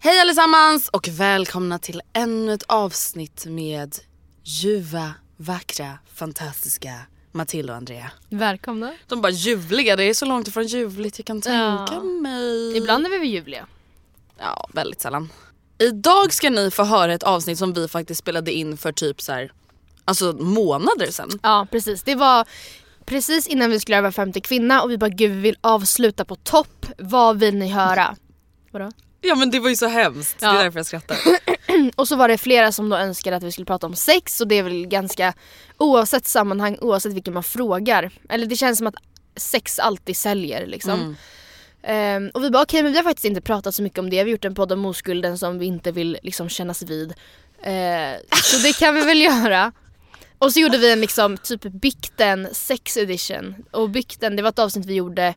Hej allesammans och välkomna till ännu ett avsnitt med ljuva, vackra, fantastiska Matilda och Andrea. Välkomna. De bara ljuvliga, det är så långt ifrån ljuvligt jag kan tänka Ja. mig. Ibland är vi väl ljuvliga. Ja, väldigt sällan. Idag ska ni få höra ett avsnitt som vi faktiskt spelade in för typ så här, alltså månader sedan. Ja precis. Det var precis innan vi skulle göra Var femte kvinna och vi bara gud vi vill avsluta på topp. Vad vill ni höra? Vadå? Ja men det var ju så hemskt, det Ja. är därför jag skrattar. Och så var det flera som då önskade att vi skulle prata om sex och det är väl ganska oavsett sammanhang, oavsett vilken man frågar. Eller det känns som att sex alltid säljer liksom. Ehm, och vi bara okej men vi har faktiskt inte pratat så mycket om det. Vi har gjort en podd om oskulden som vi inte vill liksom kännas vid. Eh, så det kan vi väl göra. Och så gjorde vi en liksom typ bikten sex edition. Och bikten det var ett avsnitt vi gjorde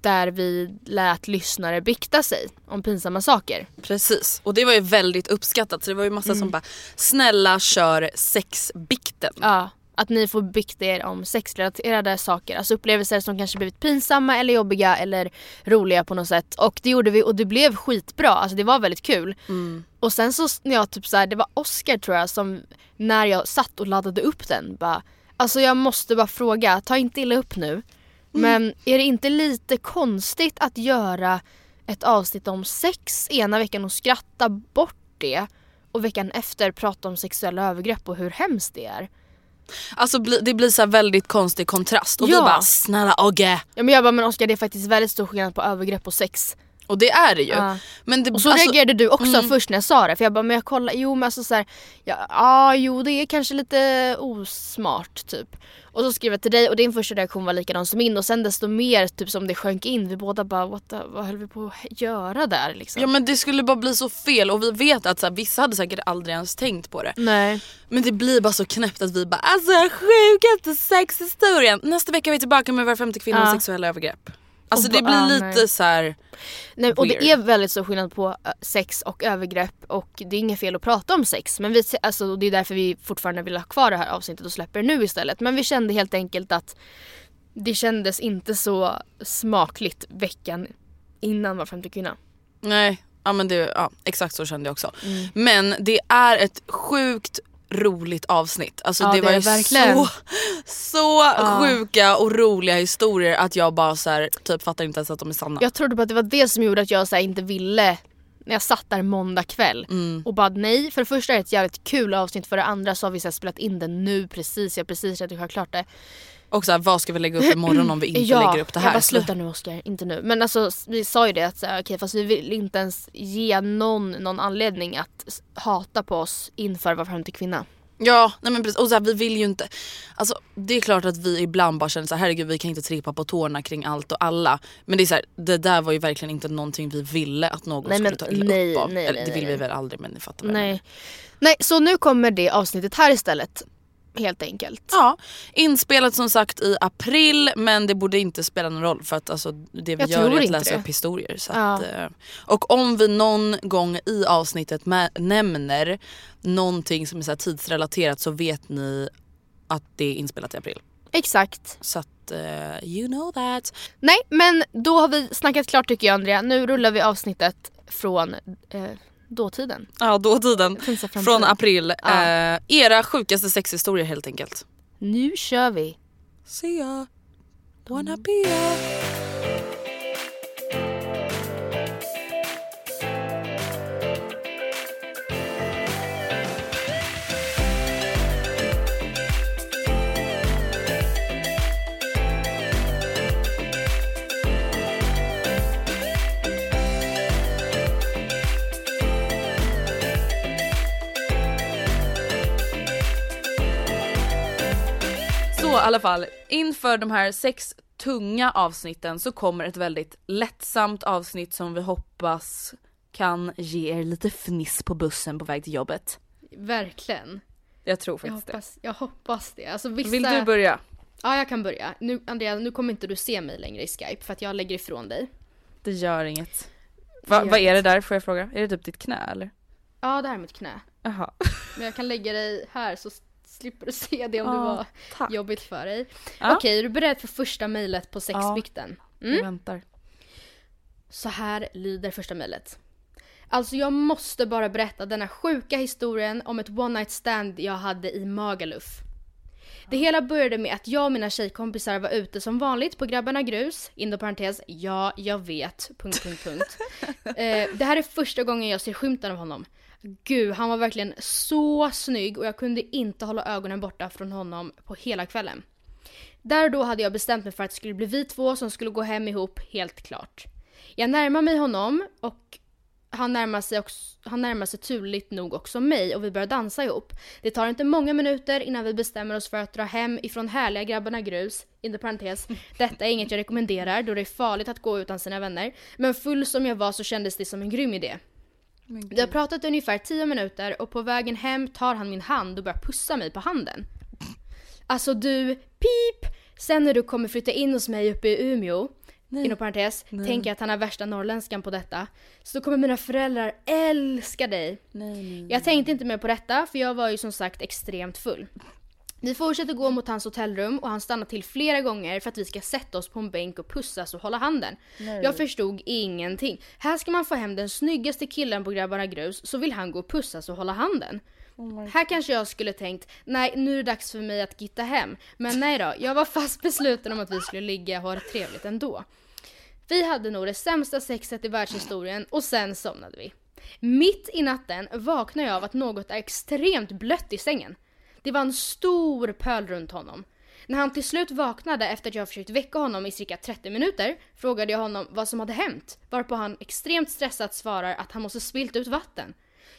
där vi lät lyssnare bikta sig om pinsamma saker. Precis, och det var ju väldigt uppskattat så det var ju massa Mm. som bara snälla kör sexbikten. Ja, att ni får bikta er om sexrelaterade saker. Alltså upplevelser som kanske blivit pinsamma eller jobbiga eller roliga på något sätt. Och det gjorde vi och det blev skitbra. Alltså det var väldigt kul. Och sen så när jag typ så här, det var Oscar tror jag som när jag satt och laddade upp den bara Alltså jag måste bara fråga, ta inte illa upp nu. Men är det inte lite konstigt att göra ett avsnitt om sex ena veckan och skratta bort det och veckan efter prata om sexuella övergrepp och hur hemskt det är? Alltså det blir så väldigt konstig kontrast och vi Ja. bara snälla Ogge. Ja men jag bara men Oskar det är faktiskt väldigt stor skillnad på övergrepp och sex. Och det är det ju. Ja. Men det, Och så alltså, reagerade du också först när jag sa det för jag bara men jag kollar, jo men alltså såhär, ja, ah, jo det är kanske lite osmart typ. Och så skrev jag till dig och din första reaktion var likadan som min och sen desto mer typ som det sjönk in, vi båda bara what the, vad höll vi på att göra där liksom? Ja men det skulle bara bli så fel och vi vet att så här, vissa hade säkert aldrig ens tänkt på det. Nej. Men det blir bara så knäppt att vi bara alltså sjukaste sexhistorien. Nästa vecka är vi tillbaka med var femte kvinna och Ja. sexuella övergrepp. Alltså det blir lite nej. så här. Nej, och det är väldigt stor skillnad på eh, sex och övergrepp och det är inget fel att prata om sex men vi, alltså, det är därför vi fortfarande vill ha kvar det här avsnittet och släpper det nu istället. Men vi kände helt enkelt att det kändes inte så smakligt veckan innan var femte kvinna. Nej, ja, men det, ja, exakt så kände jag också. Mm. Men det är ett sjukt roligt avsnitt. Alltså Ja, det det var ju verkligen. så, så sjuka och roliga historier att jag bara så här, typ fattar inte ens att de är sanna. Jag trodde bara att det var det som gjorde att jag så här, inte ville när jag satt där måndag kväll och bara nej. För det första är det ett jävligt kul avsnitt för det andra så har vi så spelat in det nu precis. Jag har precis redigerat klart det. Och så här, vad ska vi lägga upp imorgon om vi inte ja, lägger upp det här? jag bara sluta nu Oskar, inte nu. Men alltså vi sa ju det att så här, okej fast vi vill inte ens ge någon någon anledning att hata på oss inför Var femte kvinna. Ja, nej men precis. Och så här, vi vill ju inte... Alltså, det är klart att vi ibland bara känner så här, herregud vi kan inte trippa på tårna kring allt och alla. Men det är så här, det där var ju verkligen inte någonting vi ville att någon Nej, skulle men ta illa nej, upp av. nej, Eller, det vill vi väl aldrig men ni fattar menar. Nej. Nej, så nu kommer det avsnittet här istället. Helt enkelt. Ja, inspelat som sagt i april men det borde inte spela någon roll för att alltså, det vi Jag gör är att läsa det. upp historier. Så Ja. att, eh, och om vi någon gång i avsnittet nämner någonting som är så tidsrelaterat så vet ni att det är inspelat i april. Exakt. Så att eh, you know that. Nej, men då har vi snackat klart tycker jag Andrea. Nu rullar vi avsnittet från eh, dåtiden. Ja, dåtiden. Från april. Ja. Eh, era sjukaste sexhistorier helt enkelt. Nu kör vi. See ya. Wanna be ya. Alla fall, inför de här sex tunga avsnitten så kommer ett väldigt lättsamt avsnitt som vi hoppas kan ge er lite fniss på bussen på väg till jobbet. Verkligen. Jag tror Jag faktiskt hoppas, jag hoppas det. Alltså, vissa... det. Vill du börja? Ja, jag kan börja. Nu, Andrea, nu kommer inte du se mig längre i Skype för att jag lägger ifrån dig. Det gör inget. Va, gör vad är det där får jag fråga? Är det typ ditt knä eller? Ja, det här är mitt knä. Jaha. Men jag kan lägga dig här så slipper du se det om det Ja, var tack. jobbigt för dig. Ja. Okej, är du beredd för första mejlet på sexbikten? Jag väntar. Så här lyder första mejlet. Alltså jag måste bara berätta denna sjuka historien om ett one night stand jag hade i Magaluf. Det hela började med att jag och mina tjejkompisar var ute som vanligt på Grabbarna Grus, inom parentes, ja jag vet, punkt, punkt, punkt. Eh, det här är första gången jag ser skymten av honom. Gud, han var verkligen så snygg och jag kunde inte hålla ögonen borta från honom på hela kvällen. Där och då hade jag bestämt mig för att det skulle bli vi två som skulle gå hem ihop, helt klart. Jag närmar mig honom och han närmar sig, också, han närmar sig turligt nog också mig och vi börjar dansa ihop. Det tar inte många minuter innan vi bestämmer oss för att dra hem ifrån härliga grabbarna grus. inte parentes, detta är inget jag rekommenderar då det är farligt att gå utan sina vänner. Men full som jag var så kändes det som en grym idé. Vi har pratat ungefär 10 minuter och på vägen hem tar han min hand och börjar pussa mig på handen. Alltså du, pip! Sen när du kommer flytta in hos mig uppe i Umeå, inom parentes, tänker jag att han har värsta norrländskan på detta. Så då kommer mina föräldrar älska dig. Jag tänkte inte mer på detta för jag var ju som sagt extremt full. Vi fortsätter gå mot hans hotellrum och han stannar till flera gånger för att vi ska sätta oss på en bänk och pussas och hålla handen. Jag förstod ingenting. Här ska man få hem den snyggaste killen på Grabbarna Grus så vill han gå och pussas och hålla handen. Här kanske jag skulle tänkt, nej nu är det dags för mig att gitta hem. Men nej då, jag var fast besluten om att vi skulle ligga och ha det trevligt ändå. Vi hade nog det sämsta sexet i världshistorien och sen somnade vi. Mitt i natten vaknade jag av att något är extremt blött i sängen. Det var en stor pöl runt honom. När han till slut vaknade efter att jag försökt väcka honom i cirka 30 minuter frågade jag honom vad som hade hänt varpå han extremt stressat svarar att han måste spilt ut vatten.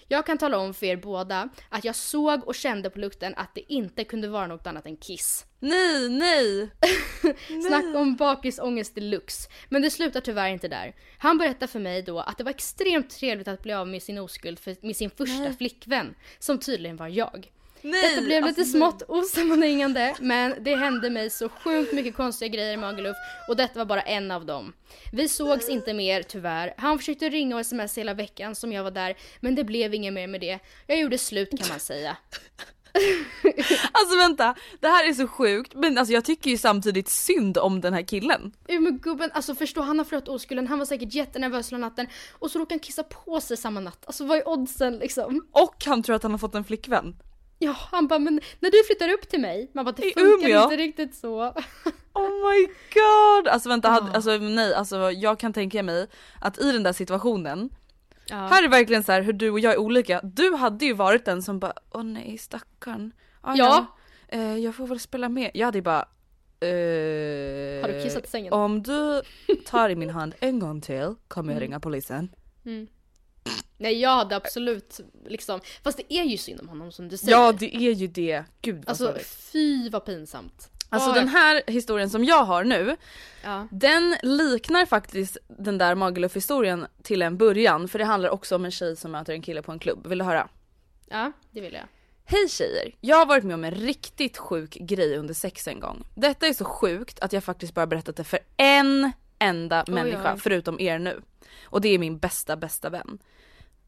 Jag kan tala om för er båda att jag såg och kände på lukten att det inte kunde vara något annat än kiss. Nej, nej! Snacka om bakisångest deluxe. Men det slutar tyvärr inte där. Han berättar för mig då att det var extremt trevligt att bli av med sin oskuld för, med sin första flickvän, som tydligen var jag. Nej Detta blev lite alltså, smått osammanhängande men det hände mig så sjukt mycket konstiga grejer i Magaluf och detta var bara en av dem. Vi sågs inte mer tyvärr. Han försökte ringa och sms hela veckan som jag var där men det blev inget mer med det. Jag gjorde slut kan man säga. Alltså vänta, det här är så sjukt men alltså jag tycker ju samtidigt synd om den här killen. Ja, Men gubben, alltså förstå han har förlorat oskulden, han var säkert jättenervös hela natten och så råkade han kissa på sig samma natt. Alltså vad är oddsen liksom? Och han tror att han har fått en flickvän. Ja, han bara men när du flyttar upp till mig, man bara det I funkar Umeå? inte riktigt så. Oh my god! Alltså vänta, hade, alltså nej alltså jag kan tänka mig att i den där situationen Ja. Här är verkligen så här hur du och jag är olika. Du hade ju varit den som bara åh nej stackarn. Ah, Ja. ja. Eh, jag får väl spela med. Jag hade ju bara Eh, Har du kissat i sängen? Om du tar i min hand en gång till kommer jag Mm. ringa polisen. Nej jag hade absolut liksom, fast det är ju synd om honom som du säger. Ja det är ju det. Gud vad Alltså sorgligt. fy vad pinsamt. Alltså den här historien som jag har nu, Ja. den liknar faktiskt den där Magaluf-historien till en början. För det handlar också om en tjej som möter en kille på en klubb. Vill du höra? ja, det vill jag. Hej tjejer! Jag har varit med om en riktigt sjuk grej under sex en gång. Detta är så sjukt att jag faktiskt bara berättat det för en enda Oj, människa oj. förutom er nu. Och det är min bästa bästa vän.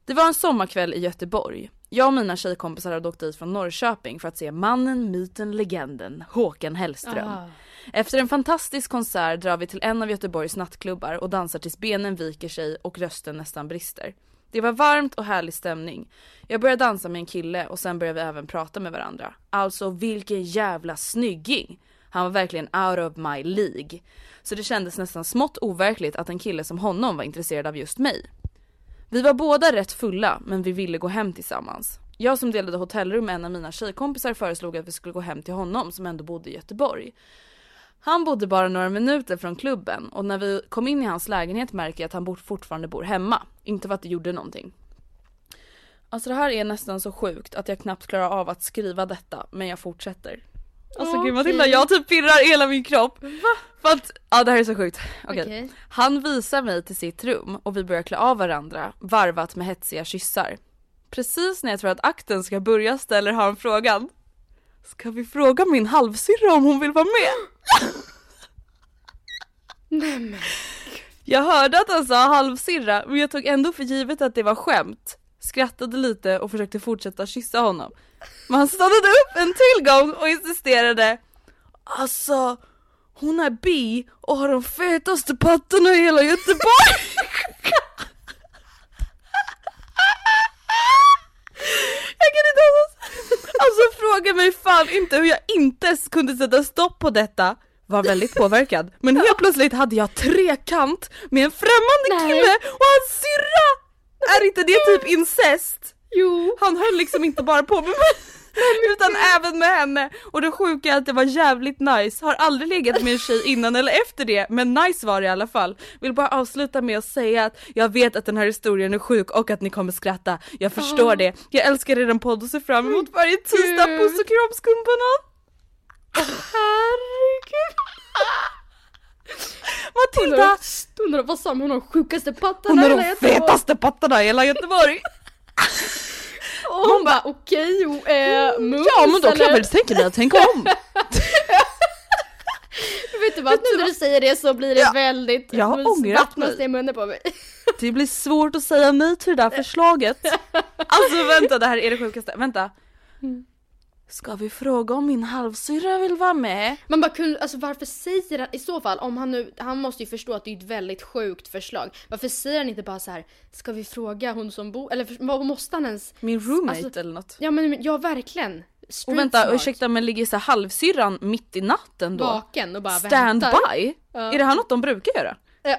Det var en sommarkväll i Göteborg. Jag och mina tjejkompisar hade åkt dit från Norrköping för att se mannen, myten, legenden Håkan Hellström. Ah. Efter en fantastisk konsert drar vi till en av Göteborgs nattklubbar och dansar tills benen viker sig och rösten nästan brister. Det var varmt och härlig stämning. Jag började dansa med en kille och sen började vi även prata med varandra. Alltså vilken jävla snygging! Han var verkligen out of my League. Så det kändes nästan smått overkligt att en kille som honom var intresserad av just mig. Vi var båda rätt fulla men vi ville gå hem tillsammans. Jag som delade hotellrum med en av mina tjejkompisar föreslog att vi skulle gå hem till honom som ändå bodde i Göteborg. Han bodde bara några minuter från klubben och när vi kom in i hans lägenhet märker jag att han fortfarande bor hemma. Inte för att det gjorde någonting. Alltså det här är nästan så sjukt att jag knappt klarar av att skriva detta men jag fortsätter. Alltså gud Okej. Matilda jag typ pirrar hela min kropp. Va? För att, ja det här är så sjukt. Okej. Okej. Han visar mig till sitt rum och vi börjar klä av varandra varvat med hetsiga kyssar. Precis när jag tror att akten ska börja ställer han frågan. Ska vi fråga min halvsyrra om hon vill vara med? Nej men. Jag hörde att han sa halvsyrra men jag tog ändå för givet att det var skämt. Skrattade lite och försökte fortsätta kyssa honom. Men han stannade upp en till gång och insisterade. Alltså, hon är bi och har de fetaste pattarna i hela Göteborg. Jag kan inte. Alltså fråga mig fan inte hur jag inte kunde sätta stopp på detta. Var väldigt påverkad. Men helt plötsligt hade jag trekant med en främmande Nej. kille och hans syrra! Är inte det typ incest? Jo. Han höll liksom inte bara på med mig utan även med henne och det sjuka är att det var jävligt nice. Har aldrig legat med en tjej innan eller efter det men nice var det i alla fall. Vill bara avsluta med att säga att jag vet att den här historien är sjuk och att ni kommer skratta. Jag förstår det. Jag älskar er podd och ser fram emot varje tisdag. Puss och kram skumbanan! Herregud. Matilda! Undrar vad sa hon har de sjukaste Hon pattarna har i de hela Göteborg? fetaste pattarna i hela Göteborg! Och hon bara okej, jo, eh, mums Ja men då kan jag väl tänka mig att tänka om. Vet du vad, nu när du säger det så blir det Ja. väldigt, Jag har ångrat mig. i munnen på mig. Det blir svårt att säga nej till det där förslaget. Alltså vänta, det här är det sjukaste. Vänta. Ska vi fråga om min halvsyrra vill vara med? Man bara kunde, alltså varför säger han i så fall om han nu, han måste ju förstå att det är ett väldigt sjukt förslag. Varför säger han inte bara så här, ska vi fråga hon som bor, eller vad måste han ens? Min roommate Alltså, eller något. Ja men ja verkligen. Street Och vänta, smart. ursäkta men ligger så halvsyrran mitt i natten då? Vaken och bara väntar. by? Ja. Är det här något de brukar göra? Ja.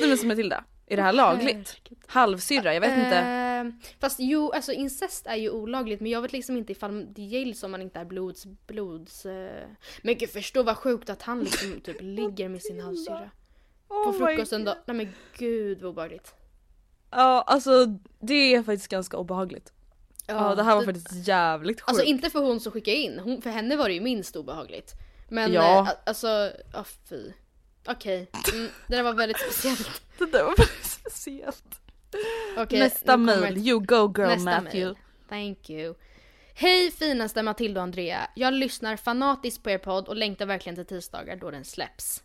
Nej men som Matilda, är det här lagligt? Halvsyrra, jag vet inte. Eh, fast jo, alltså incest är ju olagligt men jag vet liksom inte ifall det gills om man inte är blods... blods eh. Men gud förstå vad sjukt att han liksom typ ligger med sin halvsyrra. På Oh my frukosten då. Nej men gud vad obehagligt. Ja alltså det är faktiskt ganska obehagligt. Ja, det här var faktiskt jävligt sjukt. Alltså inte för hon som skickade in, hon, för henne var det ju minst obehagligt. Men Ja. eh, alltså, ja fy. Okej, mm, det där var väldigt speciellt. Det där var väldigt speciellt. Okej, Nästa mail, ett- you go girl Nästa Matthew. mail. Thank you. Hej finaste Matilda och Andrea. Jag lyssnar fanatiskt på er podd och längtar verkligen till tisdagar då den släpps.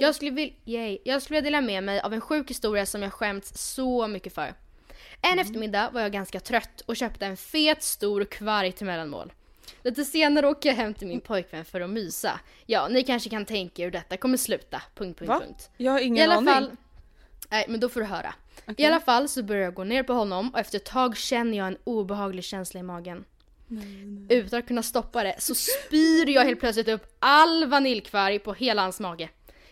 Jag skulle, vil- yay. jag skulle vilja dela med mig av en sjuk historia som jag skämts så mycket för. En eftermiddag var jag ganska trött och köpte en fet stor kvarg till mellanmål. Lite senare åker jag hem till min pojkvän för att mysa. Ja, ni kanske kan tänka er hur detta kommer sluta. Punkt, punkt, Va? punkt. Jag har ingen I alla aning. fall... Nej, men då får du höra. I alla fall så börjar jag gå ner på honom och efter ett tag känner jag en obehaglig känsla i magen. Utan att kunna stoppa det så spyr jag helt plötsligt upp all vaniljkvarg på hela hans mage.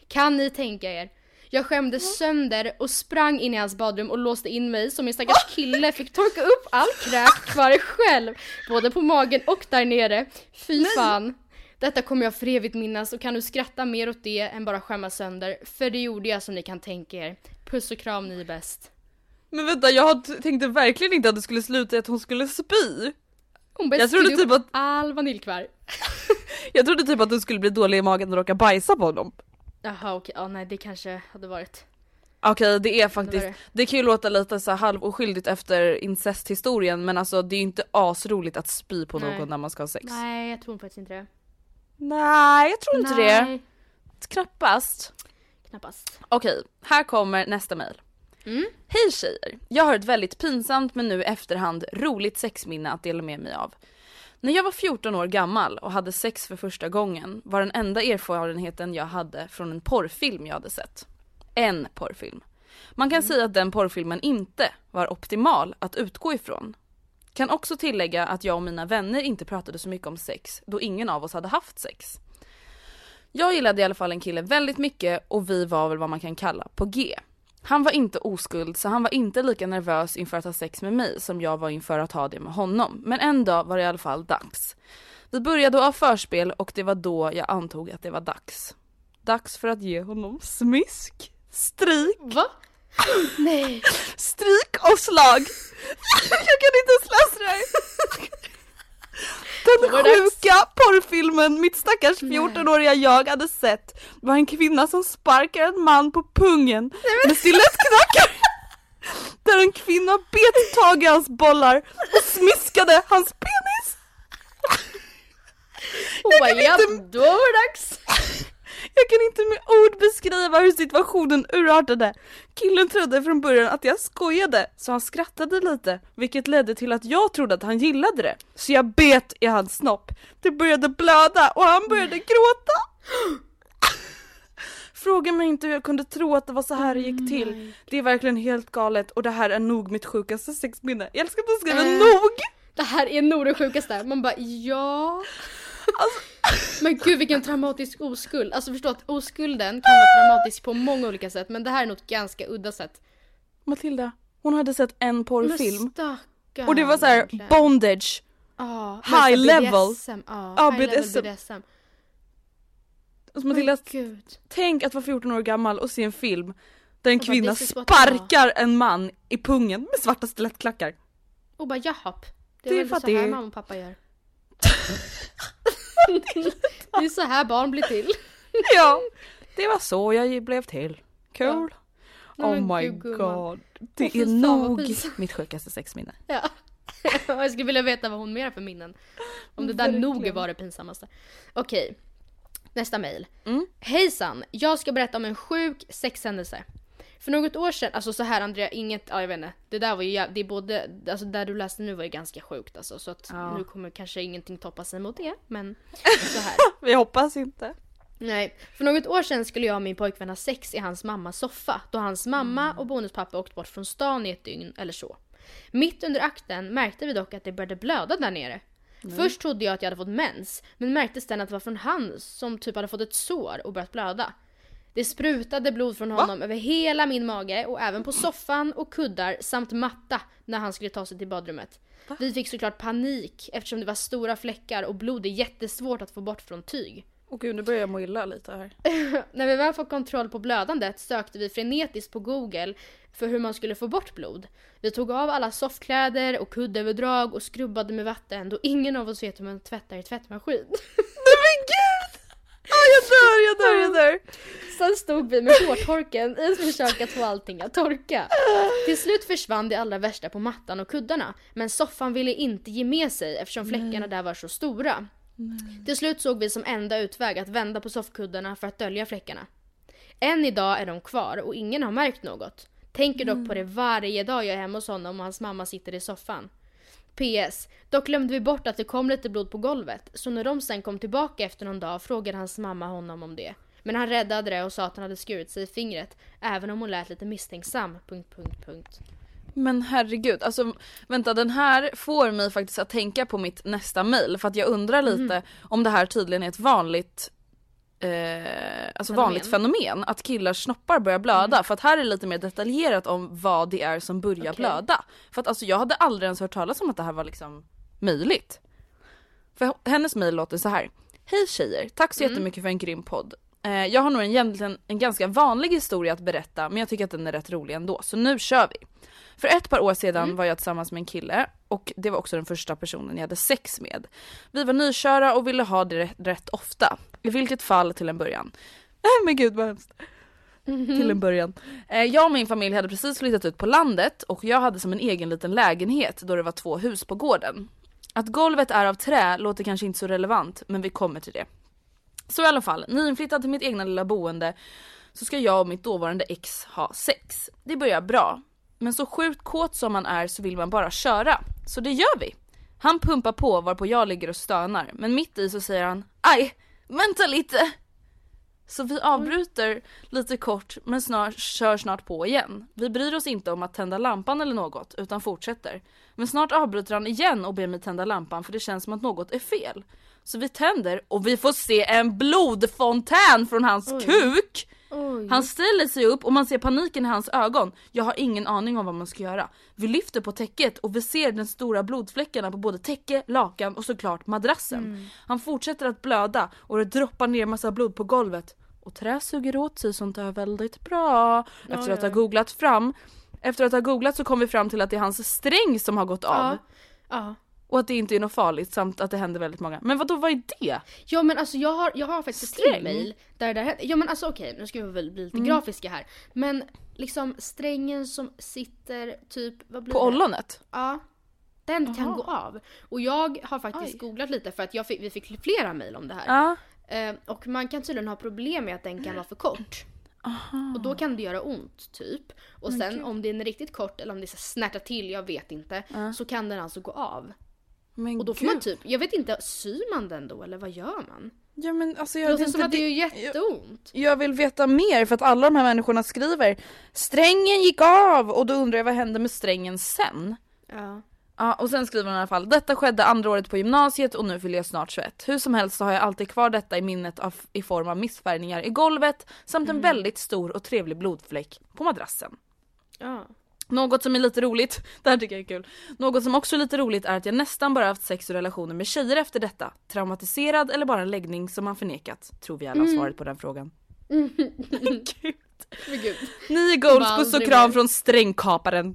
Kan ni tänka er? Jag skämdes sönder och sprang in i hans badrum och låste in mig som en stackars kille fick torka upp all kräkkvarg själv. Både på magen och där nere. Fy fan. Detta kommer jag för evigt minnas och kan nu skratta mer åt det än bara skämmas sönder. För det gjorde jag som ni kan tänka er. Puss och kram, ni är bäst. Men vänta jag tänkte verkligen inte att det skulle sluta i att hon skulle spy. Hon bara Jag trodde typ att- all vaniljkvarg. Jag trodde typ att du skulle bli dålig i magen och råka bajsa på honom. Jaha okej, ja nej det kanske hade varit. Okej det är Det faktiskt, det. det kan ju låta lite så halvoskyldigt efter incesthistorien men alltså det är ju inte asroligt att spy på Nej. någon när man ska ha sex. Nej jag tror faktiskt inte det. Nej jag tror inte det. Nej, Knappast. Knappast. Okej, här kommer nästa mejl. Mm. Hej tjejer! Jag har ett väldigt pinsamt men nu i efterhand roligt sexminne att dela med mig av. När jag var 14 år gammal och hade sex för första gången var den enda erfarenheten jag hade från en porrfilm jag hade sett. En porrfilm. Man kan säga att den porrfilmen inte var optimal att utgå ifrån. Kan också tillägga att jag och mina vänner inte pratade så mycket om sex då ingen av oss hade haft sex. Jag gillade i alla fall en kille väldigt mycket och vi var väl vad man kan kalla på G. Han var inte oskuld så han var inte lika nervös inför att ha sex med mig som jag var inför att ha det med honom. Men en dag var det i alla fall dags. Vi började ha förspel och det var då jag antog att det var dags. Dags för att ge honom smisk, strik, Va? Nej. strik och slag. jag kan inte ens läsa det här. Den dags. sjuka porrfilmen mitt stackars 14-åriga jag hade sett var en kvinna som sparkar en man på pungen med stilettknackar. Där en kvinna bet tag i hans bollar och smiskade hans penis. Hon bara japp, då var det dags. Jag kan inte med ord beskriva hur situationen urartade. Killen trodde från början att jag skojade så han skrattade lite vilket ledde till att jag trodde att han gillade det. Så jag bet i hans snopp. Det började blöda och han började gråta. Fråga mig inte hur jag kunde tro att det var så här det gick till. Det är verkligen helt galet och det här är nog mitt sjukaste sexminne. Jag älskar att du skriver Eh. nog! Det här är nog det sjukaste. Man bara ja. Alltså- Men gud vilken traumatisk oskuld. Alltså förstå att oskulden kan vara traumatisk på många olika sätt men det här är något ganska udda sätt. Matilda, hon hade sett en porrfilm och det var så här bondage. Ja, high level. BDSM, Ja, Ja, high level BDSM. BDSM. Alltså Matilda, gud. tänk att vara 14 år gammal och se en film där en bara, kvinna I sparkar en man i pungen med svarta stilettklackar. Och bara japp. Det Det är är väl så det här är- mamma och pappa gör. det är så här barn blir till. Ja, det var så jag blev till. Cool. Nej, oh my god. Åh, Det är nog mitt sjukaste sexminne. Ja. Jag skulle vilja veta vad hon mer har för minnen. Om det där Verkligen. nog var det pinsammaste. Okej. Nästa mejl. Mm. Hejsan! Jag ska berätta om en sjuk sexhändelse. För något år sedan, alltså så här Andrea, inget, ja jag vet inte. Det där var ju, det är både, alltså där du läste nu var ju ganska sjukt alltså. Så att Ja. nu kommer kanske ingenting toppa sig mot det. Men så här. Vi hoppas inte. Nej, för något år sedan skulle jag och min pojkvän ha sex i hans mammas soffa då hans mamma och bonuspappa åkt bort från stan i ett dygn eller så. Mitt under akten märkte vi dock att det började blöda där nere. Först trodde jag att jag hade fått mens, men märkte sen att det var från han som typ hade fått ett sår och börjat blöda. Det sprutade blod från honom över hela min mage och även på soffan och kuddar samt matta när han skulle ta sig till badrummet. Vi fick såklart panik eftersom det var stora fläckar och blod är jättesvårt att få bort från tyg. Åh gud nu börjar jag må illa lite här. När vi väl fått kontroll på blödandet sökte vi frenetiskt på google för hur man skulle få bort blod. Vi tog av alla softkläder och kuddöverdrag och skrubbade med vatten då ingen av oss vet hur man tvättar i tvättmaskin. Nej men gud! Åh jag dör, jag dör, jag dör. Sen stod vi med hårtorken i ett försök att få allting att torka. Till slut försvann det allra värsta på mattan och kuddarna men soffan ville inte ge med sig eftersom fläckarna där var så stora. Till slut såg vi som enda utväg att vända på soffkuddarna för att dölja fläckarna. Än idag är de kvar och ingen har märkt något. Tänker dock på det varje dag jag är hemma hos honom och hans mamma sitter i soffan. PS. Dock glömde vi bort att det kom lite blod på golvet, så när de sen kom tillbaka efter någon dag frågade hans mamma honom om det. Men han räddade det och sa att han hade skurit sig i fingret, även om hon lät lite misstänksam. Punkt, punkt, punkt. Men herregud, alltså vänta den här får mig faktiskt att tänka på mitt nästa mail för att jag undrar lite om det här tydligen är ett vanligt eh, alltså Fenomen. vanligt fenomen att killars snoppar börjar blöda för att här är det lite mer detaljerat om vad det är som börjar Okej. blöda. För att alltså jag hade aldrig ens hört talas om att det här var liksom möjligt. För hennes mail låter så här. Hej tjejer, tack så jättemycket för en grym podd. Eh, jag har nog en, egentligen en ganska vanlig historia att berätta men jag tycker att den är rätt rolig ändå, så nu kör vi. För ett par år sedan var jag tillsammans med en kille och det var också den första personen jag hade sex med. Vi var nyköra och ville ha det rätt, ofta. I vilket fall till en början. Nej men gud vad hemskt. Till en början. Eh, jag och min familj hade precis flyttat ut på landet och jag hade som en egen liten lägenhet då det var två hus på gården. Att golvet är av trä låter kanske inte så relevant men vi kommer till det. Så i alla fall, nyinflyttad till mitt egna lilla boende så ska jag och mitt dåvarande ex ha sex. Det börjar bra. Men så sjukt kåt som man är så vill man bara köra. Så det gör vi. Han pumpar på varpå jag ligger och stönar men mitt i så säger han Aj, vänta lite! Så vi avbryter lite kort men snart, kör snart på igen. Vi bryr oss inte om att tända lampan eller något utan fortsätter. Men snart avbryter han igen och ber mig tända lampan för det känns som att något är fel. Så vi tänder och vi får se en blodfontän från hans kuk! Oj. Han ställer sig upp och man ser paniken i hans ögon. Jag har ingen aning om vad man ska göra. Vi lyfter på täcket och vi ser de stora blodfläckarna på både täcke, lakan och såklart madrassen. Han fortsätter att blöda och det droppar ner massa blod på golvet. Och trä suger åt sig sånt där väldigt bra. Efter att ha googlat fram efter att ha googlat så kom vi fram till att det är hans sträng som har gått av. Ja. Ja. Och att det inte är något farligt samt att det händer väldigt många. Men vad då vad är det? Ja men alltså jag har, jag har faktiskt ett Sträng? till mail där det här, ja men alltså okej nu ska vi väl bli lite Mm. grafiska här. Men liksom strängen som sitter typ, vad blir På det? ollonet? Ja. Den kan Jaha. gå av. Och jag har faktiskt Oj. googlat lite för att jag fick, vi fick flera mail om det här. Eh, och man kan tydligen ha problem med att den kan vara för kort. Och då kan det göra ont typ. Och sen om den är riktigt kort eller om det så snärtar till, jag vet inte. Så kan den alltså gå av. Men Och då får gud. man typ, jag vet inte, syr man den då eller vad gör man? Ja men alltså Det jag låter vet som inte, att det gör jag, jätteont. jag vill veta mer för att alla de här människorna skriver Strängen gick av och då undrar jag vad hände med strängen sen? Ja. Ja och sen skriver hon i alla fall Detta skedde andra året på gymnasiet och nu fyller jag snart 21. Hur som helst så har jag alltid kvar detta i minnet av, i form av missfärgningar i golvet samt en väldigt stor och trevlig blodfläck på madrassen. ja. Något som är lite roligt, det här tycker jag är kul. Något som också är lite roligt är att jag nästan bara haft sex och relationer med tjejer efter detta. Traumatiserad eller bara en läggning som man förnekat? Tror vi alla har svaret på den frågan. Gud. Men gud. Ni är goals, puss och kram från strängkaparen.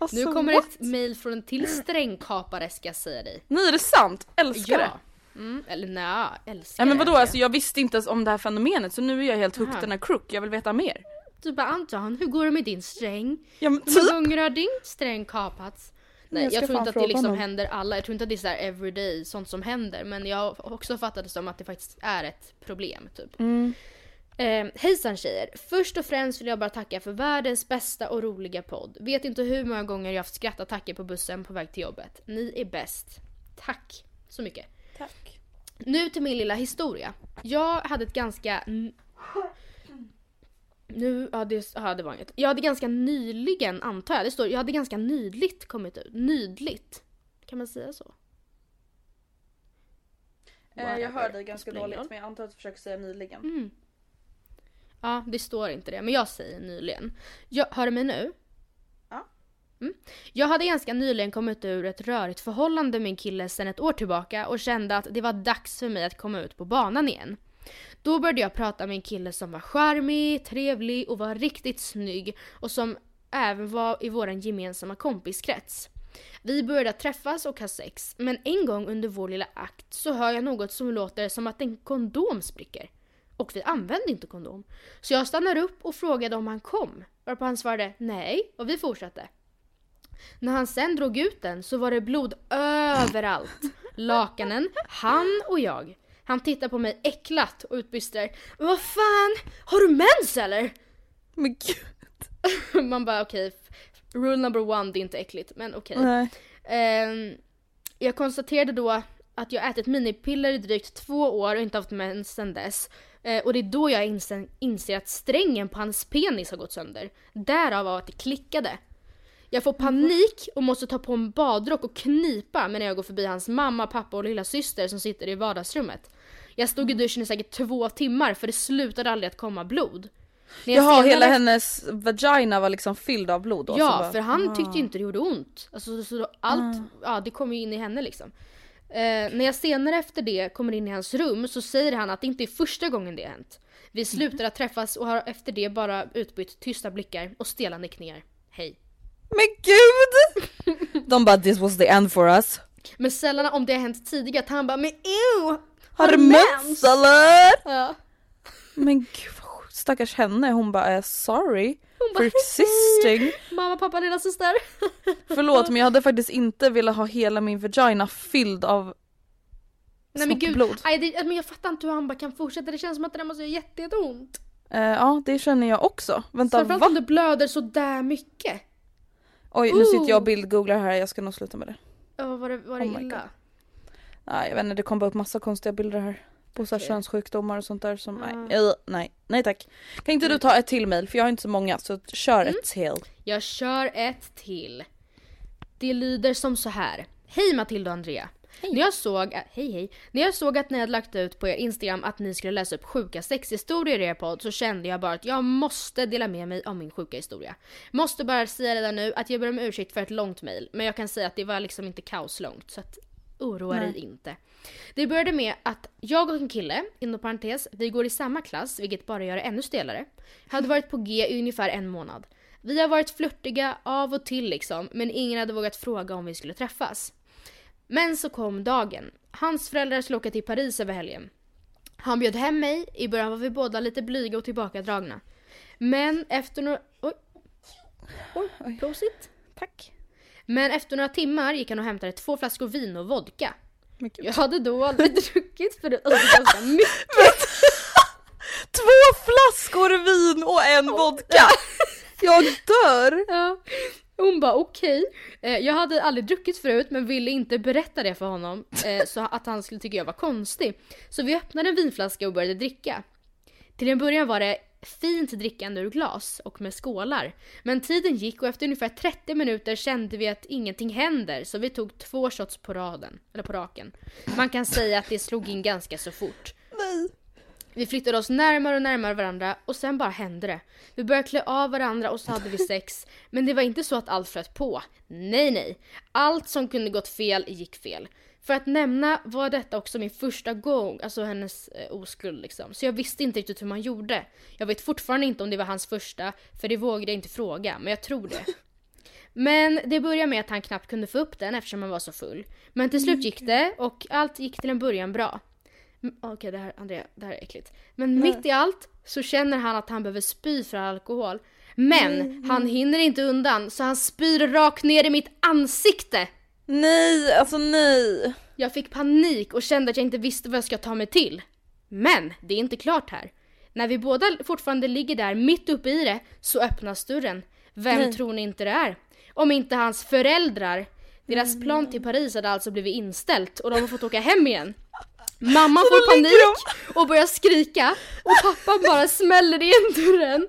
Alltså, Nu kommer what? ett mail från en till strängkapare ska jag säga dig. Nej är det sant? Älskar det. Mm, eller nej, älskar Ja men det, vadå älskar alltså jag visste inte ens om det här fenomenet så nu är jag helt hooked Aha. den här crook, jag vill veta mer. Du bara Anton, hur går det med din sträng? Ja men Hur många typ. gånger har din sträng kapats? Nej Jag jag, tror inte att det liksom honom. händer alla, jag tror inte att det är sådär everyday sånt som händer men jag har också fattat det som att det faktiskt är ett problem typ. Mm. Eh, hejsan tjejer! Först och främst vill jag bara tacka för världens bästa och roliga podd. Vet inte hur många gånger jag haft skrattattacker på bussen på väg till jobbet. Ni är bäst. Tack så mycket. Tack. Nu till min lilla historia. Jag hade ett ganska... Nu, ja det, ja det var inget. Jag hade ganska nyligen, antar jag, det står, jag hade ganska nydligt kommit ut. Nydligt. Kan man säga så? Eh, jag hör dig ganska dåligt men jag antar att du försöker säga nyligen. Mm. Ja, det står inte det, men jag säger nyligen. Jag, hör du mig nu? Ja. Mm. Jag hade ganska nyligen kommit ur ett rörigt förhållande med en kille sedan ett år tillbaka och kände att det var dags för mig att komma ut på banan igen. Då började jag prata med en kille som var charmig, trevlig och var riktigt snygg och som även var i vår gemensamma kompiskrets. Vi började träffas och ha sex, men en gång under vår lilla akt så hör jag något som låter som att en kondom spricker. Och vi använde inte kondom. Så jag stannade upp och frågade om han kom. Varpå han svarade nej och vi fortsatte. När han sen drog ut den så var det blod överallt. Lakanen, han och jag. Han tittar på mig äcklat och utbrister Vad fan, har du mens eller? Men gud. Man bara okej, f- rule number one det är inte äckligt men okej. Nej. Ehm, jag konstaterade då att jag ätit minipiller i drygt två år och inte haft mens sedan dess. Eh, och det är då jag inser, inser att strängen på hans penis har gått sönder. Därav av att det klickade. Jag får panik och måste ta på en badrock och knipa medan jag går förbi hans mamma, pappa och lilla syster som sitter i vardagsrummet. Jag stod i duschen i säkert två timmar för det slutade aldrig att komma blod. Jaha, senare- hela hennes vagina var liksom fylld av blod då? Ja, bara- för han Ah. tyckte ju inte det gjorde ont. Alltså, så allt, ja det kom ju in i henne liksom. Eh, när jag senare efter det kommer in i hans rum så säger han att det inte är första gången det har hänt. Vi slutar att träffas och har efter det bara utbytt tysta blickar och stela nickningar. Hej. Men gud! De bara this was the end for us. Men sällan om det har hänt tidigare att han bara men ew! Har du mens eller? Ja. Men gud stackars henne, hon bara är sorry Hon for existing. Mamma, pappa, lilla syster. Förlåt men jag hade faktiskt inte velat ha hela min vagina fylld av Nej men gud, aj, det, men jag fattar inte hur han bara kan fortsätta. Det känns som att det där måste göra jätte, jätteont. Eh, ja det känner jag också. Vänta Framförallt va? om det blöder så där mycket. Oj nu sitter jag och bildgooglar här, jag ska nog sluta med det. Ja, var det, var det Oh illa? Nej jag vet inte, det kom bara upp massa konstiga bilder här. På så Okej. könssjukdomar och sånt där som, Ja. nej, eh, nej, nej tack. Kan inte du ta ett till mail för jag har inte så många så kör Mm. ett till. Jag kör ett till. Det lyder som så här. Hej Matilda och Andrea. När jag såg, äh, hej hej. När jag såg att ni hade lagt ut på er Instagram att ni skulle läsa upp sjuka sexhistorier i er podd så kände jag bara att jag måste dela med mig av min sjuka historia. Måste bara säga redan nu att jag ber om ursäkt för ett långt mail men jag kan säga att det var liksom inte kaoslångt så att oroa dig inte. Det började med att jag och en kille, inom parentes, vi går i samma klass vilket bara gör det ännu stelare, hade varit på G i ungefär en månad. Vi har varit flörtiga av och till liksom, men ingen hade vågat fråga om vi skulle träffas. Men så kom dagen. Hans föräldrar skulle åka till Paris över helgen. Han bjöd hem mig, i början var vi båda lite blyga och tillbakadragna. Men efter några... Oj. Oj, prosit. Tack. Men efter några timmar gick han och hämtade två flaskor vin och vodka. Jag hade då aldrig druckit. Alltså, det ganska mycket. Två flaskor vin och en vodka! Jag dör! Ja. Hon bara okej. Eh, jag hade aldrig druckit förut men ville inte berätta det för honom eh, så att han skulle tycka jag var konstig. Så vi öppnade en vinflaska och började dricka. Till en början var det fint drickande ur glas och med skålar. Men tiden gick och efter ungefär 30 minuter kände vi att ingenting händer så vi tog två shots på raden, eller på raken. Man kan säga att det slog in ganska så fort. Nej. Vi flyttade oss närmare och närmare varandra och sen bara hände det. Vi började klä av varandra och så hade vi sex. Men det var inte så att allt flöt på. Nej, nej. Allt som kunde gått fel gick fel. För att nämna var detta också min första gång, alltså hennes eh, oskuld liksom. Så jag visste inte riktigt hur man gjorde. Jag vet fortfarande inte om det var hans första, för det vågade jag inte fråga, men jag tror det. Men det började med att han knappt kunde få upp den eftersom han var så full. Men till slut gick det och allt gick till en början bra. Mm, Okej, det här, Andrea, det här är äckligt. Men mitt i allt så känner han att han behöver spy för alkohol. Men han hinner inte undan så han spyr rakt ner i mitt ansikte. Nej, alltså nej. Jag fick panik och kände att jag inte visste vad jag ska ta mig till. Men det är inte klart här. När vi båda fortfarande ligger där mitt uppe i det så öppnas dörren. Vem Nej. tror ni inte det är? Om inte hans föräldrar. Deras plan till Paris hade alltså blivit inställt och de har fått åka hem igen. Mamma får panik och börjar skrika och pappa bara smäller igen dörren.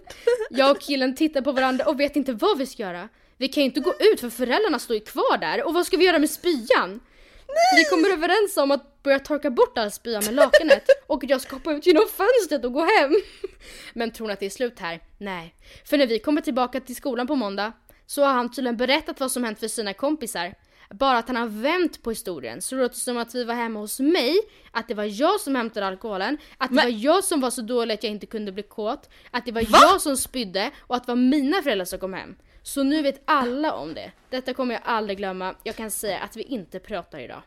Jag och killen tittar på varandra och vet inte vad vi ska göra. Vi kan ju inte gå ut för föräldrarna står ju kvar där och vad ska vi göra med spyan? Vi kommer överens om att börja torka bort all spya med lakanet och jag ska hoppa ut genom fönstret och gå hem. Men tror ni att det är slut här? Nej. För när vi kommer tillbaka till skolan på måndag så har han tydligen berättat vad som hänt för sina kompisar. Bara att han har vänt på historien. Så det låter som att vi var hemma hos mig, att det var jag som hämtade alkoholen, att det Men- var jag som var så dålig att jag inte kunde bli kåt, att det var jag som spydde och att det var mina föräldrar som kom hem. Så nu vet alla om det. Detta kommer jag aldrig glömma. Jag kan säga att vi inte pratar idag.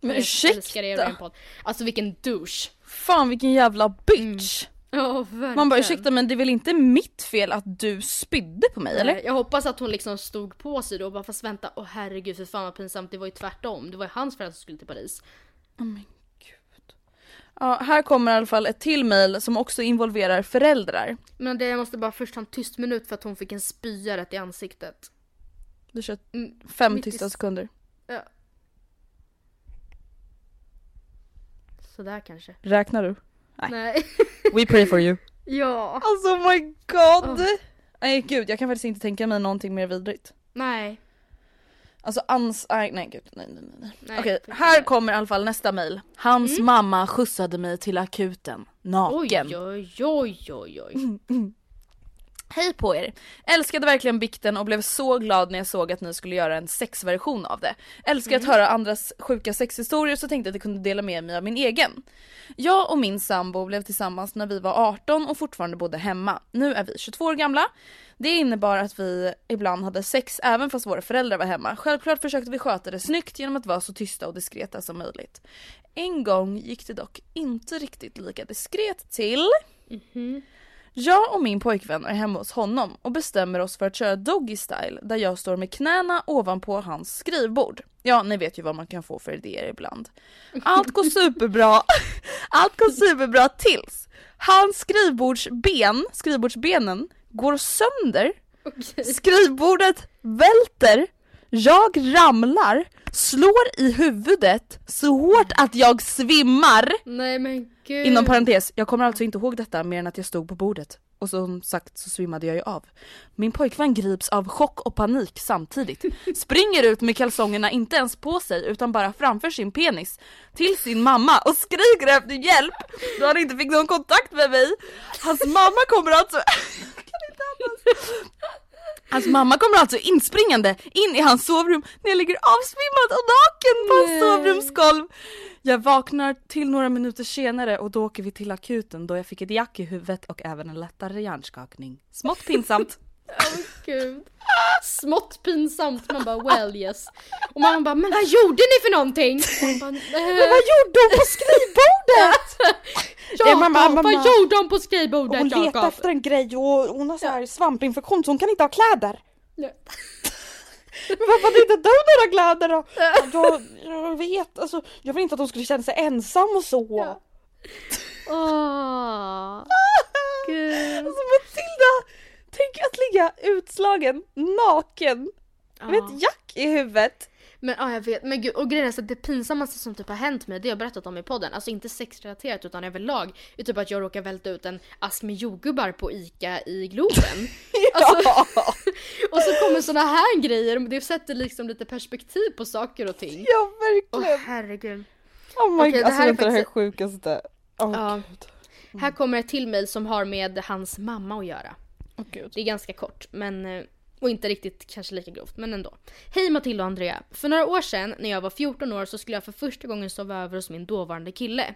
Men jag älskar er ursäkta. podd. Alltså vilken douche. Fan vilken jävla bitch. Ja, verkligen. Man bara ursäkta men det är väl inte mitt fel att du spydde på mig eller? Jag hoppas att hon liksom stod på sig då och bara fast vänta, åh herregud för fan vad pinsamt, det var ju tvärtom. Det var ju hans föräldrar som skulle till Paris. Ja, här kommer i alla fall ett till mail som också involverar föräldrar. Men det jag måste bara först ha en tyst minut för att hon fick en spya rätt i ansiktet. Du kör Mm, fem tysta sekunder. Ja. Sådär kanske. Räknar du? Nej. Nej. We pray for you. ja. Alltså oh my god! Nej gud jag kan faktiskt inte tänka mig någonting mer vidrigt. Nej. Alltså ans... Nej, nej gud nej nej nej. Nej, Okej här kommer i alla fall nästa mail. Hans mamma skjutsade mig till akuten. Naken. Oj, oj, oj, oj, oj. Hej på er! Älskade verkligen bikten och blev så glad när jag såg att ni skulle göra en sexversion av det. Älskar att höra andras sjuka sexhistorier så tänkte att jag kunde dela med mig av min egen. Jag och min sambo blev tillsammans när vi var 18 och fortfarande bodde hemma. Nu är vi 22 år gamla. Det innebar att vi ibland hade sex även fast våra föräldrar var hemma. Självklart försökte vi sköta det snyggt genom att vara så tysta och diskreta som möjligt. En gång gick det dock inte riktigt lika diskret till. Jag och min pojkvän är hemma hos honom och bestämmer oss för att köra doggy style där jag står med knäna ovanpå hans skrivbord. Ja, ni vet ju vad man kan få för idéer ibland. Allt går superbra. Allt går superbra tills hans skrivbordsben, skrivbordsbenen går sönder. Skrivbordet välter. Jag ramlar, slår i huvudet så hårt att jag svimmar. Nej men gud. Inom parentes, jag kommer alltså inte ihåg detta mer än att jag stod på bordet. Och som sagt så svimmade jag ju av. Min pojkvän grips av chock och panik samtidigt. Springer ut med kalsongerna inte ens på sig utan bara framför sin penis. Till sin mamma och skriker efter hjälp då han inte fick någon kontakt med mig. Hans mamma kommer alltså... Jag kan inte andas. Hans mamma kommer alltså inspringande in i hans sovrum när jag ligger avsvimmad och naken på hans Nej. sovrumsgolv. Jag vaknar till några minuter senare och då åker vi till akuten då jag fick ett jack i huvudet och även en lättare hjärnskakning. Smått pinsamt. Åh gud. Smått pinsamt. Man bara well yes. Och man bara men vad gjorde ni för någonting? Bara, Men vad gjorde hon på skrivbordet? Jakob, mamma, mamma. vad gjorde hon på skrivbordet Hon letar Jakob? efter en grej och hon har så här svampinfektion så hon kan inte ha kläder. Men varför hade inte du några kläder då? Jag, jag vet, alltså jag vill inte att hon skulle känna sig ensam och så. Ja. Åh. Gud. Alltså Matilda! Tänk att ligga utslagen, naken, med Ja. ett jack i huvudet. Men ja jag vet, men gud och grejen är så att det pinsammaste som typ har hänt mig det har jag berättat om i podden, alltså inte sexrelaterat utan överlag, är typ att jag råkar välta ut en ask med jordgubbar på ICA i Globen. Alltså, och så kommer såna här grejer det sätter liksom lite perspektiv på saker och ting. Ja Åh verkligen. herregud. Oh my Okej, god, det alltså här är det här är faktiskt- sjukaste. Åh Ja. Här kommer ett till mejl som har med hans mamma att göra. Gud. Det är ganska kort, men eh, och inte riktigt kanske lika grovt, men ändå. Hej Matilda och Andrea. För några år sedan, när jag var 14 år, så skulle jag för första gången sova över hos min dåvarande kille.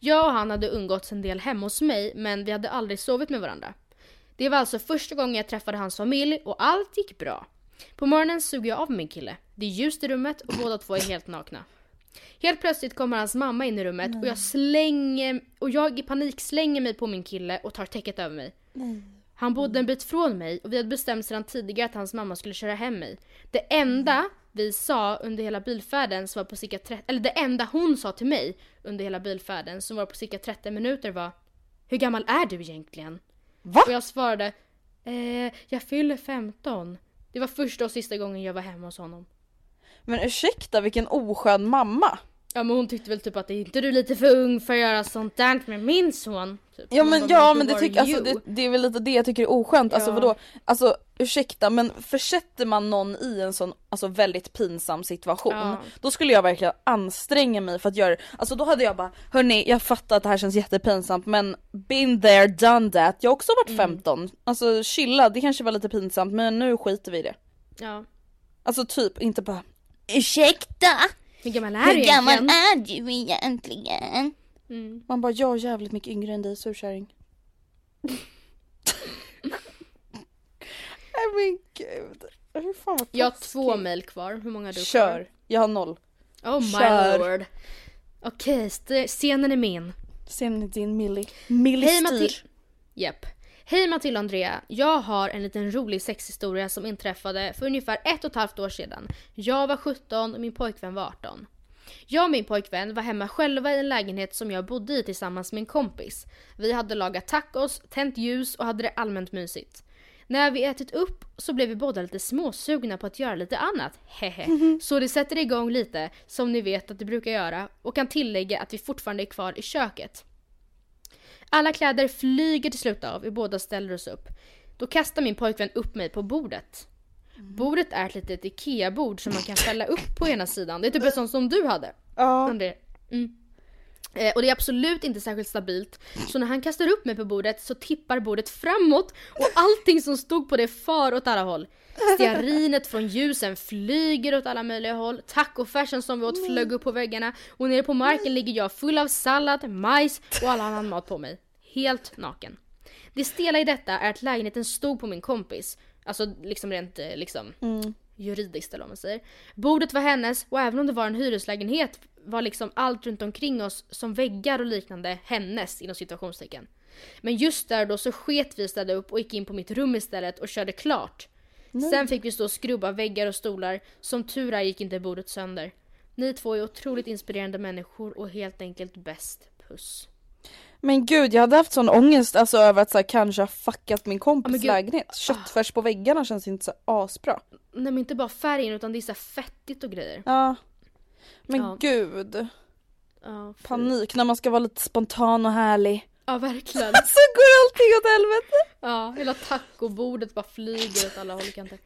Jag och han hade umgåtts en del hemma hos mig, men vi hade aldrig sovit med varandra. Det var alltså första gången jag träffade hans familj och allt gick bra. På morgonen suger jag av min kille. Det är ljust i rummet och båda två är helt nakna. Helt plötsligt kommer hans mamma in i rummet och jag slänger och jag i panik slänger mig på min kille och tar täcket över mig. Han bodde en bit från mig och vi hade bestämt sedan tidigare att hans mamma skulle köra hem mig. Det enda vi sa under hela bilfärden som var på cirka 30, eller det enda hon sa till mig under hela bilfärden som var på cirka 30 minuter var Hur gammal är du egentligen? Va? Och jag svarade eh, Jag fyller 15. Det var första och sista gången jag var hemma hos honom. Men ursäkta vilken oskön mamma. Ja men hon tyckte väl typ att är inte du lite för ung för att göra sånt där med min son? Typ. Ja men, bara, ja, men det, tycker, alltså, det, det är väl lite det jag tycker är oskönt. Alltså Ja. vadå? Alltså ursäkta men försätter man någon i en sån alltså, väldigt pinsam situation Ja. då skulle jag verkligen anstränga mig för att göra det. Alltså då hade jag bara hörni jag fattar att det här känns jättepinsamt men been there done that. Jag har också varit Mm. 15. Alltså chilla det kanske var lite pinsamt men nu skiter vi i det. Ja. Alltså typ inte bara ursäkta Hur gammal är du egentligen? är du egentligen? Mm. Man bara jag är jävligt mycket yngre än dig surkärring. Nej men gud. Hur fan vad Jag har taskigt. två mail kvar. Hur många har du Kör. kvar? Jag har noll. Oh my Kör. lord. Okej, st- scenen är min. Ser ni din Millie? Millie Hej styr. Matilda. Japp. Hej Matilda och Andrea. Jag har en liten rolig sexhistoria som inträffade för ungefär ett och ett halvt år sedan. Jag var 17 och min pojkvän var 18. Jag och min pojkvän var hemma själva i en lägenhet som jag bodde i tillsammans med en kompis. Vi hade lagat tacos, tänt ljus och hade det allmänt mysigt. När vi ätit upp så blev vi båda lite småsugna på att göra lite annat. Hehe. Så det sätter igång lite, som ni vet att det brukar göra, och kan tillägga att vi fortfarande är kvar i köket. Alla kläder flyger till slut av, vi båda ställer oss upp. Då kastar min pojkvän upp mig på bordet. Bordet är ett litet IKEA-bord som man kan fälla upp på ena sidan. Det är typ ett sånt som du hade. Ja. Mm. Eh, och det är absolut inte särskilt stabilt. Så när han kastar upp mig på bordet så tippar bordet framåt och allting som stod på det far åt alla håll. Stearinet från ljusen flyger åt alla möjliga håll. Tacofärsen som vi åt flög upp på väggarna. Och nere på marken ligger jag full av sallad, majs och all annan mat på mig. Helt naken. Det stela i detta är att lägenheten stod på min kompis. Alltså liksom rent eh, liksom juridiskt eller vad man säger. Bordet var hennes och även om det var en hyreslägenhet var liksom allt runt omkring oss som väggar och liknande hennes inom situationstecken. Men just där då så sket vi städa upp och gick in på mitt rum istället och körde klart. Sen fick vi stå och skrubba väggar och stolar. Som tur är gick inte bordet sönder. Ni två är otroligt inspirerande människor och helt enkelt bäst. Puss. Men gud jag hade haft sån ångest alltså över att så här, kanske ha fuckat min kompis Ja, lägenhet. Köttfärs på väggarna känns inte så asbra. Nej men inte bara färgen utan det är så fettigt och grejer. Ja. Men Ja. gud. Ja. Panik när man ska vara lite spontan och härlig. Ja verkligen. Så går allting åt helvete. Ja, hela tacobordet bara flyger åt alla håll och kanter.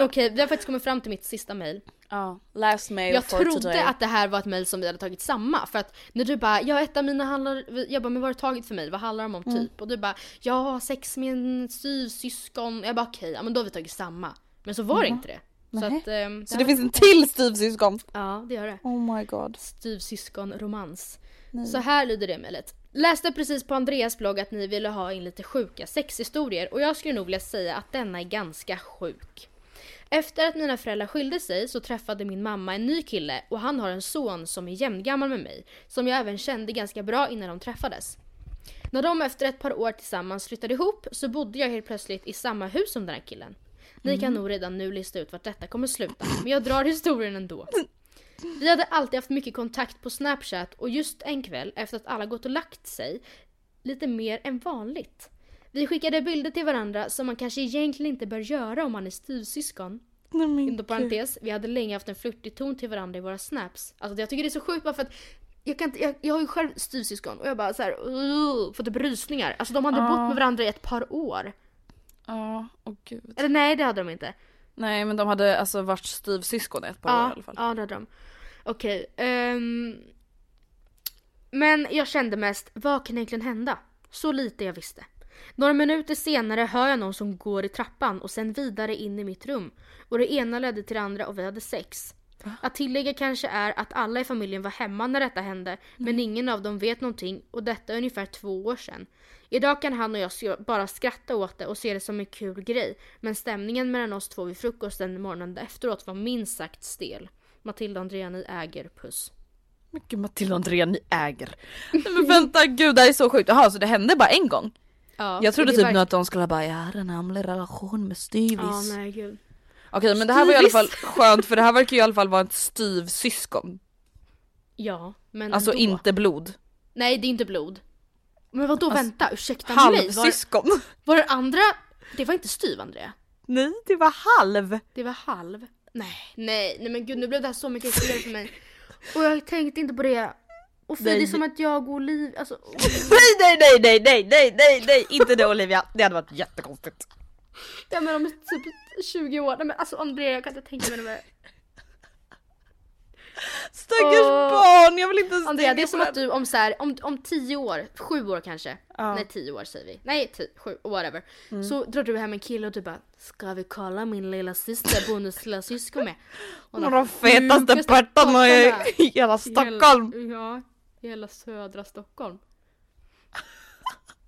Okej, vi har faktiskt kommit fram till mitt sista mail. Ja, last mail Jag for trodde today. att det här var ett mail som vi hade tagit samma för att när du bara ja ett av mina handlar, jag bara men vad har du tagit för mig? Vad handlar de om Mm. typ? Och du bara jag har sex med en styvsyskon. Jag bara okej, ja men då har vi tagit samma. Men så var det inte det. Så Nej. att, ehm, Så det finns en till styvsyskon? Ja det gör det. Oh my god. Styvsyskonromans. Så här lyder det mejlet. Läste precis på Andreas blogg att ni ville ha in lite sjuka sexhistorier och jag skulle nog vilja säga att denna är ganska sjuk. Efter att mina föräldrar skilde sig så träffade min mamma en ny kille och han har en son som är jämngammal med mig, som jag även kände ganska bra innan de träffades. När de efter ett par år tillsammans flyttade ihop så bodde jag helt plötsligt i samma hus som den här killen. Ni kan nog redan nu lista ut vart detta kommer sluta, men jag drar historien ändå. Vi hade alltid haft mycket kontakt på Snapchat och just en kväll efter att alla gått och lagt sig, lite mer än vanligt. Vi skickade bilder till varandra som man kanske egentligen inte bör göra om man är styvsyskon. Nej Inom parentes, vi hade länge haft en flörtig ton till varandra i våra snaps. Alltså jag tycker det är så sjukt bara för att jag, kan inte, jag, jag har ju själv styvsyskon och jag bara så här, uh, fått typ rysningar. Alltså de hade Ja. bott med varandra i ett par år. Ja, åh gud. Eller nej det hade de inte. Nej men de hade alltså varit styvsyskon i ett par år i alla fall. Ja, det hade de. Okej. ehm, men jag kände mest, vad kan egentligen hända? Så lite jag visste. Några minuter senare hör jag någon som går i trappan och sen vidare in i mitt rum. Och det ena ledde till det andra och vi hade sex. Att tillägga kanske är att alla i familjen var hemma när detta hände men ingen av dem vet någonting och detta är ungefär två år sedan. Idag kan han och jag bara skratta åt det och se det som en kul grej men stämningen mellan oss två vid frukosten morgonen efteråt var minst sagt stel. Matilda och Andrea ni äger puss. Men gud Matilda och Andrea ni äger. Nej men vänta gud det här är så sjukt. Jaha så det hände bara en gång? Ja, Jag trodde typ nu att de skulle bara jag hade en hemlig relation med styvis. Ja nej gud. Okej men det här var i alla fall skönt för det här verkar ju i alla fall vara ett styvsyskon. Ja men Alltså ändå. inte blod. Nej det är inte blod. Men vadå Alltså, vänta ursäkta mig. Var, Halvsyskon. var det andra, det var inte styv Andrea? Nej det var halv. Det var halv. Nej, nej, nej men gud nu blev det här så mycket ytterligare för mig. Och jag tänkte inte på det. Och för Nej. det är som att jag och Liv, alltså Nej nej nej nej nej nej nej nej inte det Olivia, det hade varit jättekonstigt. Ja men om typ 20 år, nej men alltså Andrea jag kan inte tänka mig det. Stackars Åh. barn, jag vill inte ens Andrea det är som att du om så här, om, om 10 år, 7 år kanske. Ja. Nej 10 år säger vi. Nej 10, 7, whatever. Så drar du hem en kille och du bara Ska vi kolla min lilla syster, bondens lilla syskon med? Hon har de fetaste pattarna i hela Stockholm. Hela, ja, i hela södra Stockholm.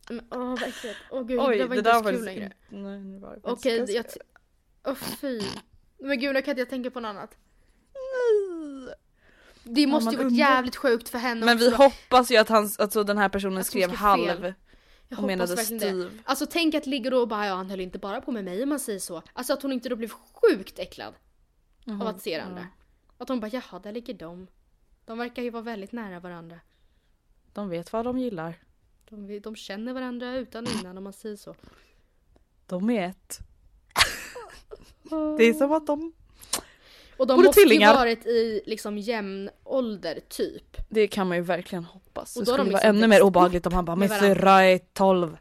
Men åh vad äckligt. Åh gud Oj, det var det inte var kul längre. Nej, det var det Okej, faktiskt jag... Åh fy. Men gud, nu kan inte jag tänka på något annat. Det måste ju varit undrar. jävligt sjukt för henne Men vi också. hoppas ju att han, alltså den här personen Att skrev skrev halv. Jag och menade Steve. det. Alltså tänk att ligga då och bara ja han höll inte bara på med mig om man säger så. Alltså att hon inte då blev sjukt äcklad av att se det andra. Att hon bara jaha där ligger de. De verkar ju vara väldigt nära varandra. De vet vad de gillar. De, de känner varandra utan innan om man säger så. De är ett. Det är som att de... Och de Både måste tvillingar. ju varit i liksom jämn ålder typ. Det kan man ju verkligen hoppas. Och Det då har skulle de vara liksom ännu mer växt obehagligt om han bara min varandra." syrra är 12.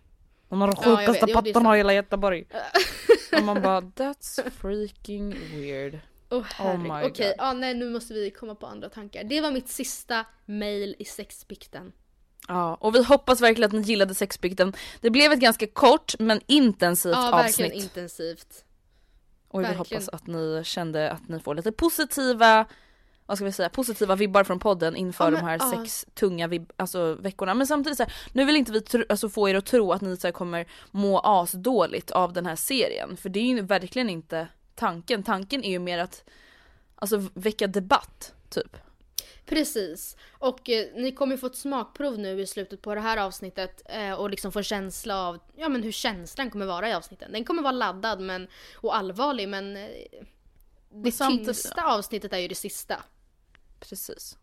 Hon har de Ja, sjukaste det är pattarna i hela Göteborg. och man bara that's freaking weird. Oh, herregud. my Okej, God. ja, nej nu måste vi komma på andra tankar. Det var mitt sista mail i sexbikten. Ja, och vi hoppas verkligen att ni gillade sexbikten. Det blev ett ganska kort men intensivt Ja, verkligen avsnitt. intensivt. Och vi hoppas att ni kände att ni får lite positiva vad ska vi säga, positiva vibbar från podden inför Ja, de men, här ja. sex tunga vib- alltså, veckorna. Men samtidigt så här, nu vill inte vi tro, alltså, få er att tro att ni så här, kommer må asdåligt av den här serien. För det är ju verkligen inte tanken. Tanken är ju mer att alltså, väcka debatt, typ. Precis. Och eh, ni kommer få ett smakprov nu i slutet på det här avsnittet eh, och liksom få känsla av ja, men hur känslan kommer vara i avsnitten. Den kommer vara laddad men, och allvarlig men eh, det tyngsta avsnittet är ju det sista. Precis.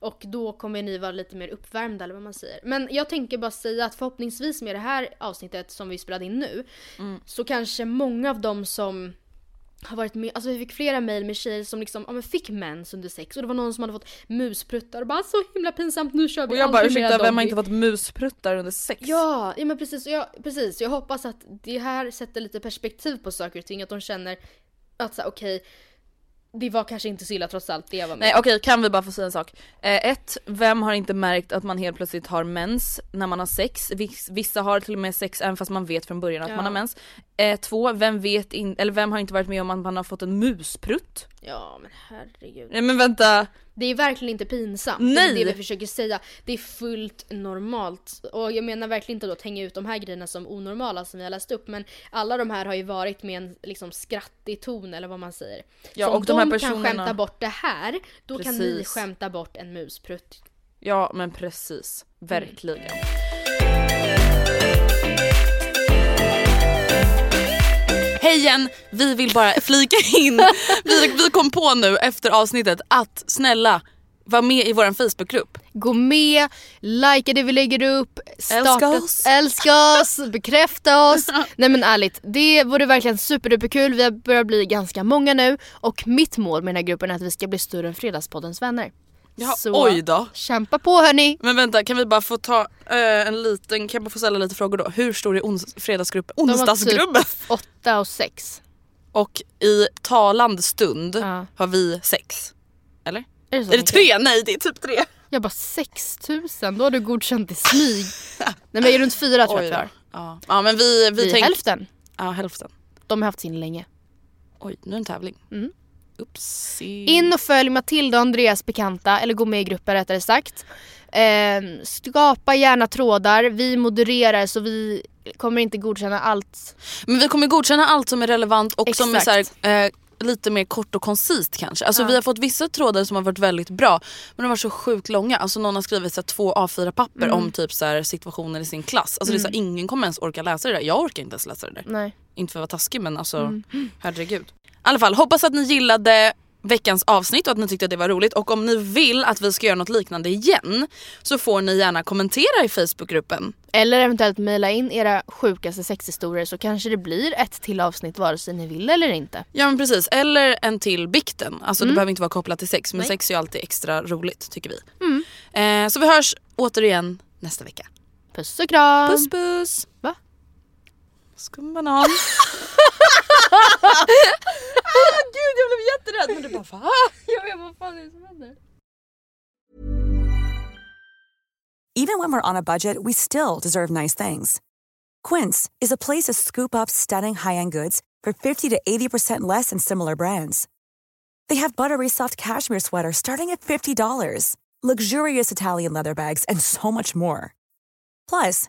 Och då kommer ni vara lite mer uppvärmda eller vad man säger. Men jag tänker bara säga att förhoppningsvis med det här avsnittet som vi spelade in nu så kanske många av dem som har varit med, alltså vi fick flera mejl med tjejer som liksom, ja men fick mens under sex och det var någon som hade fått muspruttar och bara så himla pinsamt nu kör vi Och jag bara ursäkta, vem har doggy." inte fått muspruttar under sex? Ja, ja men precis. Jag, precis. Jag hoppas att det här sätter lite perspektiv på saker och ting. Att de känner att så okej, det var kanske inte så illa trots allt det jag var med Nej okej, kan vi bara få säga en sak? Eh, ett, vem har inte märkt att man helt plötsligt har mens när man har sex? Viss- Vissa har till och med sex även fast man vet från början att Ja. man har mens. Eh, två, vem vet in, eller vem har inte varit med om att man har fått en musprutt? Ja men herregud. Nej men vänta, Det är verkligen inte pinsamt. Nej! Det är det vi försöker säga. Det är fullt normalt. Och jag menar verkligen inte då att hänga ut de här grejerna som onormala som vi har läst upp. Men alla de här har ju varit med en liksom skrattig ton eller vad man säger. Ja, så om och de här kan personerna- skämta bort det här, då kan ni Precis. skämta bort en musprutt. ja men precis, verkligen. Hej igen! Vi vill bara flika in, vi, vi kom på nu efter avsnittet att snälla var med i våran Facebookgrupp. Gå med, likea det vi lägger upp, starta, Älska oss. älska oss, bekräfta oss. Nej men ärligt, det vore verkligen superduperkul. Vi har börjat bli ganska många nu och mitt mål med den här gruppen är att vi ska bli större än Fredagspoddens vänner. Ja, Så oj då. kämpa på hörni! Men vänta, kan vi bara få ta eh, en liten, kan jag bara få ställa lite frågor då? Hur stor är ons- fredagsgruppen? Har Onsdagsgruppen? Typ åtta och sex. Och i talande stund Ja. har vi sex. Eller? Är det, Är det tre? Nej det är typ tre. Jag bara 6000, då har du godkänt i smyg. Nej men runt fyra tror jag att vi har. Ja. ja men vi, vi, Vi är tänkte... hälften. Ja hälften. De har haft sin länge. Oj nu är det en tävling. Mm. Upsi. In och följ Matilda och Andreas bekanta, eller gå med i gruppen rättare sagt. Eh, skapa gärna trådar, vi modererar så vi kommer inte godkänna allt. Men vi kommer godkänna allt som är relevant och som är så Exakt. här, eh, lite mer kort och koncist kanske. Alltså Ja. vi har fått vissa trådar som har varit väldigt bra men de varit så sjukt långa. Alltså någon har skrivit så här, två A4 papper Mm. om typ så här, situationer i sin klass. Alltså det är så här, ingen kommer ens orka läsa det där. Jag orkar inte ens läsa det där. Nej. Inte för att vara taskig men alltså Mm. herregud. I alla fall hoppas att ni gillade veckans avsnitt och att ni tyckte att det var roligt och om ni vill att vi ska göra något liknande igen så får ni gärna kommentera i Facebookgruppen. Eller eventuellt mejla in era sjukaste sexhistorier så kanske det blir ett till avsnitt vare sig ni vill eller inte. Ja men precis, eller en till bikten. Alltså Mm. det behöver inte vara kopplat till sex men Nej. sex är ju alltid extra roligt tycker vi. Mm. Eh, så vi hörs återigen nästa vecka. Puss och kram! Puss puss! Va? Skumbanan. Gud jag blev jätterädd men du bara va? Jag vet vad fan det som händer. Even when we're on a budget, we still deserve nice things. Quince is a place to scoop up stunning high-end goods for 50 to 80% less than similar brands. They have buttery soft cashmere sweaters starting at $50, luxurious Italian leather bags, and so much more. Plus,